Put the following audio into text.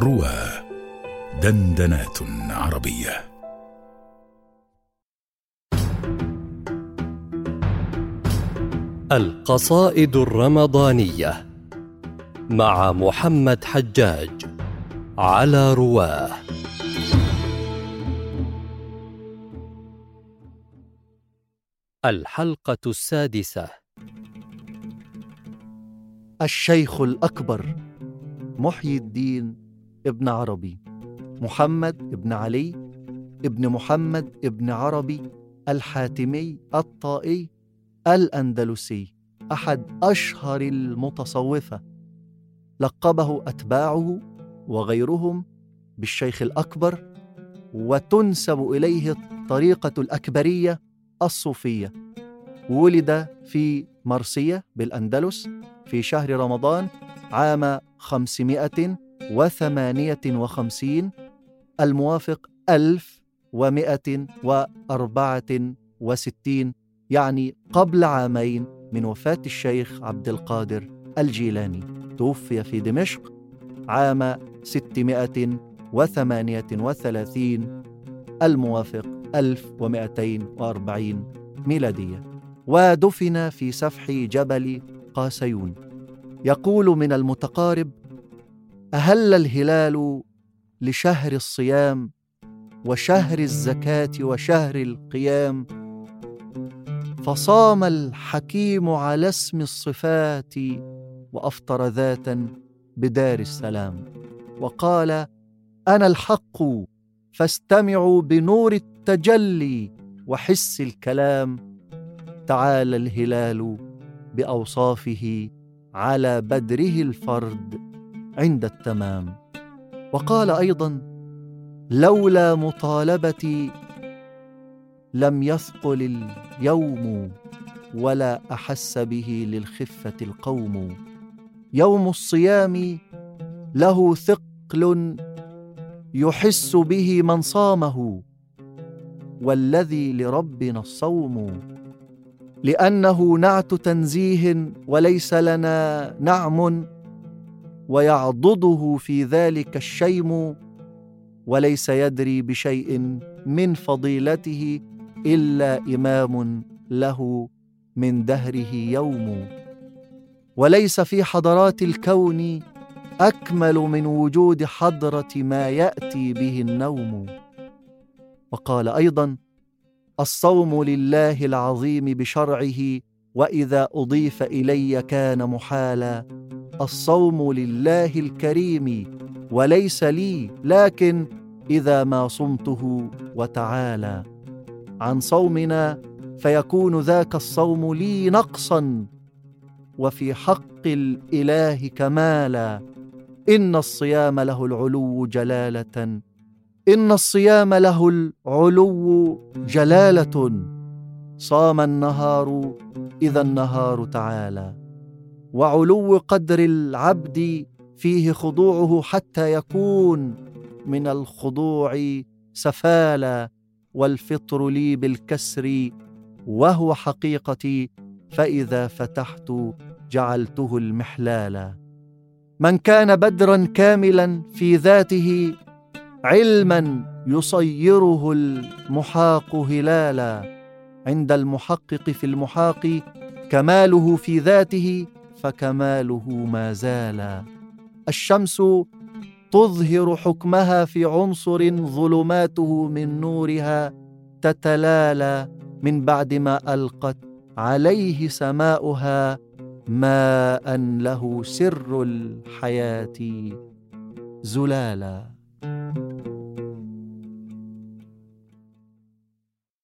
روى دندنات عربية. القصائد الرمضانية مع محمد حجاج على رواه الحلقة السادسة. الشيخ الأكبر محيي الدين ابن عربي محمد ابن علي ابن محمد ابن عربي الحاتمي الطائي الأندلسي أحد أشهر المتصوفة. لقبه أتباعه وغيرهم بالشيخ الأكبر وتنسب إليه الطريقة الأكبرية الصوفية. ولد في مرسية بالأندلس في شهر رمضان عام 558 الموافق 1164 يعني قبل عامين من وفاة الشيخ عبد القادر الجيلاني. توفي في دمشق عام 638 الموافق 1240 ميلادية. ودفن في سفح جبل قاسيون. يقول من المتقارب أهل الهلال لشهر الصيام وشهر الزكاة وشهر القيام فصام الحكيم على اسم الصفات وأفطر ذاتا بدار السلام. وقال أنا الحق فاستمعوا بنور التجلي وحس الكلام. تعالى الهلال بأوصافه على بدره الفرد عند التمام. وقال أيضا لولا مطالبتي لم يثقل اليوم ولا أحس به للخفة القوم. يوم الصيام له ثقل يحس به من صامه والذي لربنا الصوم. لأنه نعت تنزيه وليس لنا نعم ويعضده في ذلك الشيم وليس يدري بشيء من فضيلته إلا إمام له من دهره يوم. وليس في حضرات الكون أكمل من وجود حضرة ما يأتي به النوم. وقال أيضا الصوم لله العظيم بشرعه وإذا أضيف إلي كان محالا. الصوم لله الكريم وليس لي لكن إذا ما صمته وتعالى. عن صومنا فيكون ذاك الصوم لي نقصا وفي حق الإله كمالا. إن الصيام له العلو جلالة إن الصيام له العلو جلالة. صام النهار إذا النهار تعالى. وعلو قدر العبد فيه خضوعه حتى يكون من الخضوع سفالا والفطر لي بالكسر وهو حقيقتي فإذا فتحت جعلته المحلالا من كان بدرا كاملا في ذاته علما يصيره المحاق هلالا. عند المحقق في المحاق كماله في ذاته فكماله ما زال الشمس تظهر حكمها في عنصر ظلماته من نورها تتلالى من بعد ما ألقت عليه سماؤها ماء له سر الحياة زلالا.